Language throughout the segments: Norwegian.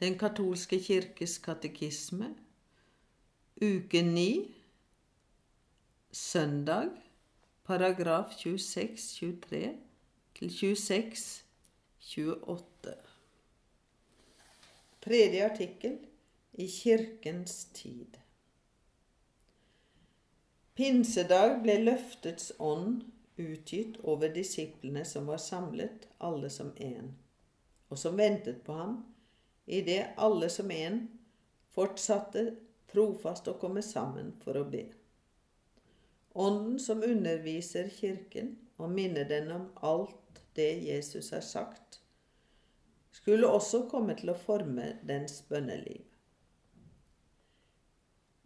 Den katolske kirkes katekisme, uke 9, søndag, paragraf 26-23 til 26-28. Tredje artikkel i Kirkens tid. Pinsedag ble løftets ånd utgitt over disiplene som var samlet, alle som én, og som ventet på ham, idet alle som en fortsatte trofast å komme sammen for å be. Ånden som underviser Kirken og minner den om alt det Jesus har sagt, skulle også komme til å forme dens bønneliv.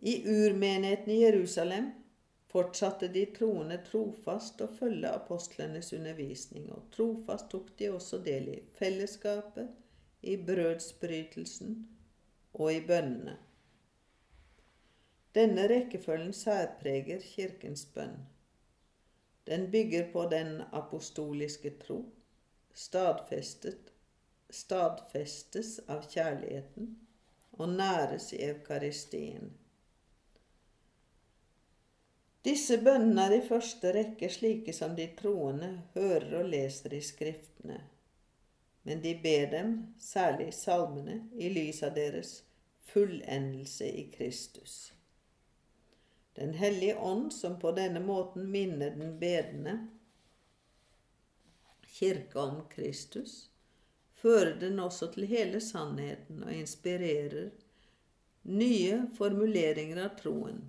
I urmenigheten i Jerusalem fortsatte de troende trofast å følge apostlenes undervisning, og trofast tok de også del i fellesskapet, i brødsbrytelsen og i bønnene. Denne rekkefølgen særpreger Kirkens bønn. Den bygger på den apostoliske tro, stadfestes av kjærligheten og næres i eukaristien. Disse bønnene er i første rekke slike som de troende hører og leser i Skriftene, men de ber dem, særlig salmene, i lys av deres fullendelse i Kristus. Den hellige ånd, som på denne måten minner den bedende kirke om Kristus, fører den også til hele sannheten og inspirerer nye formuleringer av troen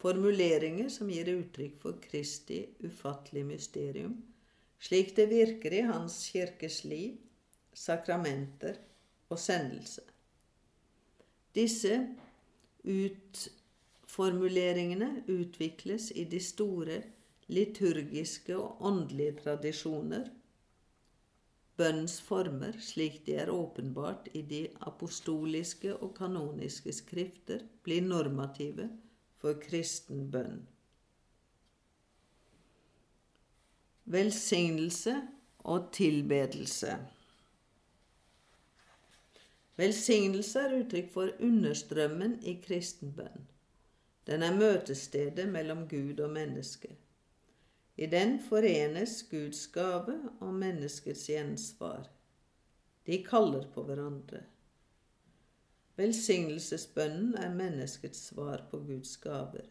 formuleringer som gir uttrykk for Kristi ufattelige mysterium, slik det virker i Hans kirkes liv, sakramenter og sendelse. Disse utformuleringene utvikles i de store liturgiske og åndelige tradisjoner, bønnens former slik de er åpenbart i de apostoliske og kanoniske skrifter, blir normative for kristen bønn. Velsignelse og tilbedelse. Velsignelse er uttrykk for understrømmen i kristen bønn. Den er møtestedet mellom Gud og menneske. I den forenes Guds gave og menneskets gjensvar. De kaller på hverandre. Velsignelsesbønnen er menneskets svar på Guds gaver.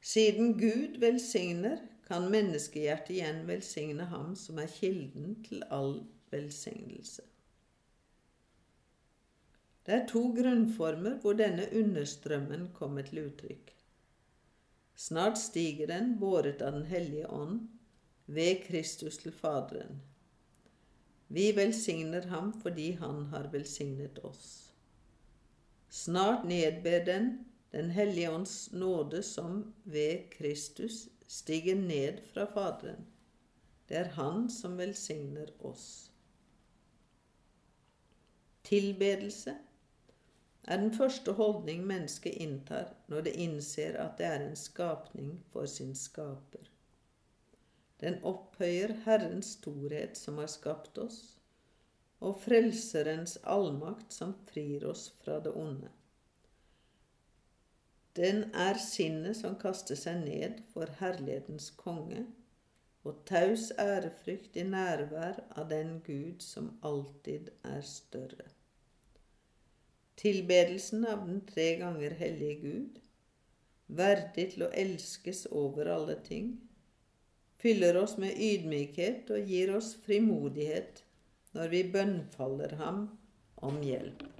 Siden Gud velsigner, kan menneskehjertet igjen velsigne ham som er kilden til all velsignelse. Det er to grunnformer hvor denne understrømmen kommer til uttrykk. Snart stiger den, båret av Den hellige ånd, ved Kristus til Faderen. Vi velsigner ham fordi han har velsignet oss. Snart nedber den Den hellige ånds nåde som ved Kristus stiger ned fra Faderen. Det er Han som velsigner oss. Tilbedelse er den første holdning mennesket inntar når det innser at det er en skapning for sin skaper. Den opphøyer Herrens storhet som har skapt oss, og Frelserens allmakt som frir oss fra det onde. Den er sinnet som kaster seg ned for herlighetens konge, og taus ærefrykt i nærvær av den Gud som alltid er større. Tilbedelsen av den tre ganger hellige Gud, verdig til å elskes over alle ting, fyller oss med ydmykhet og gir oss frimodighet når vi bønnfaller ham om hjelp.